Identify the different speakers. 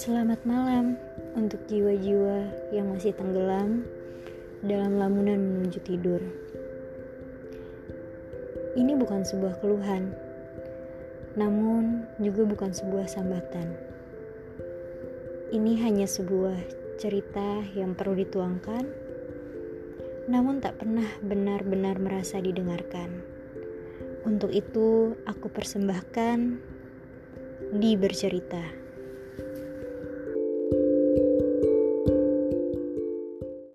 Speaker 1: Selamat malam untuk jiwa-jiwa yang masih tenggelam dalam lamunan menuju tidur. Ini bukan sebuah keluhan, namun juga bukan sebuah sambatan. Ini hanya sebuah cerita yang perlu dituangkan, namun tak pernah benar-benar merasa didengarkan. Untuk itu, aku persembahkan di bercerita.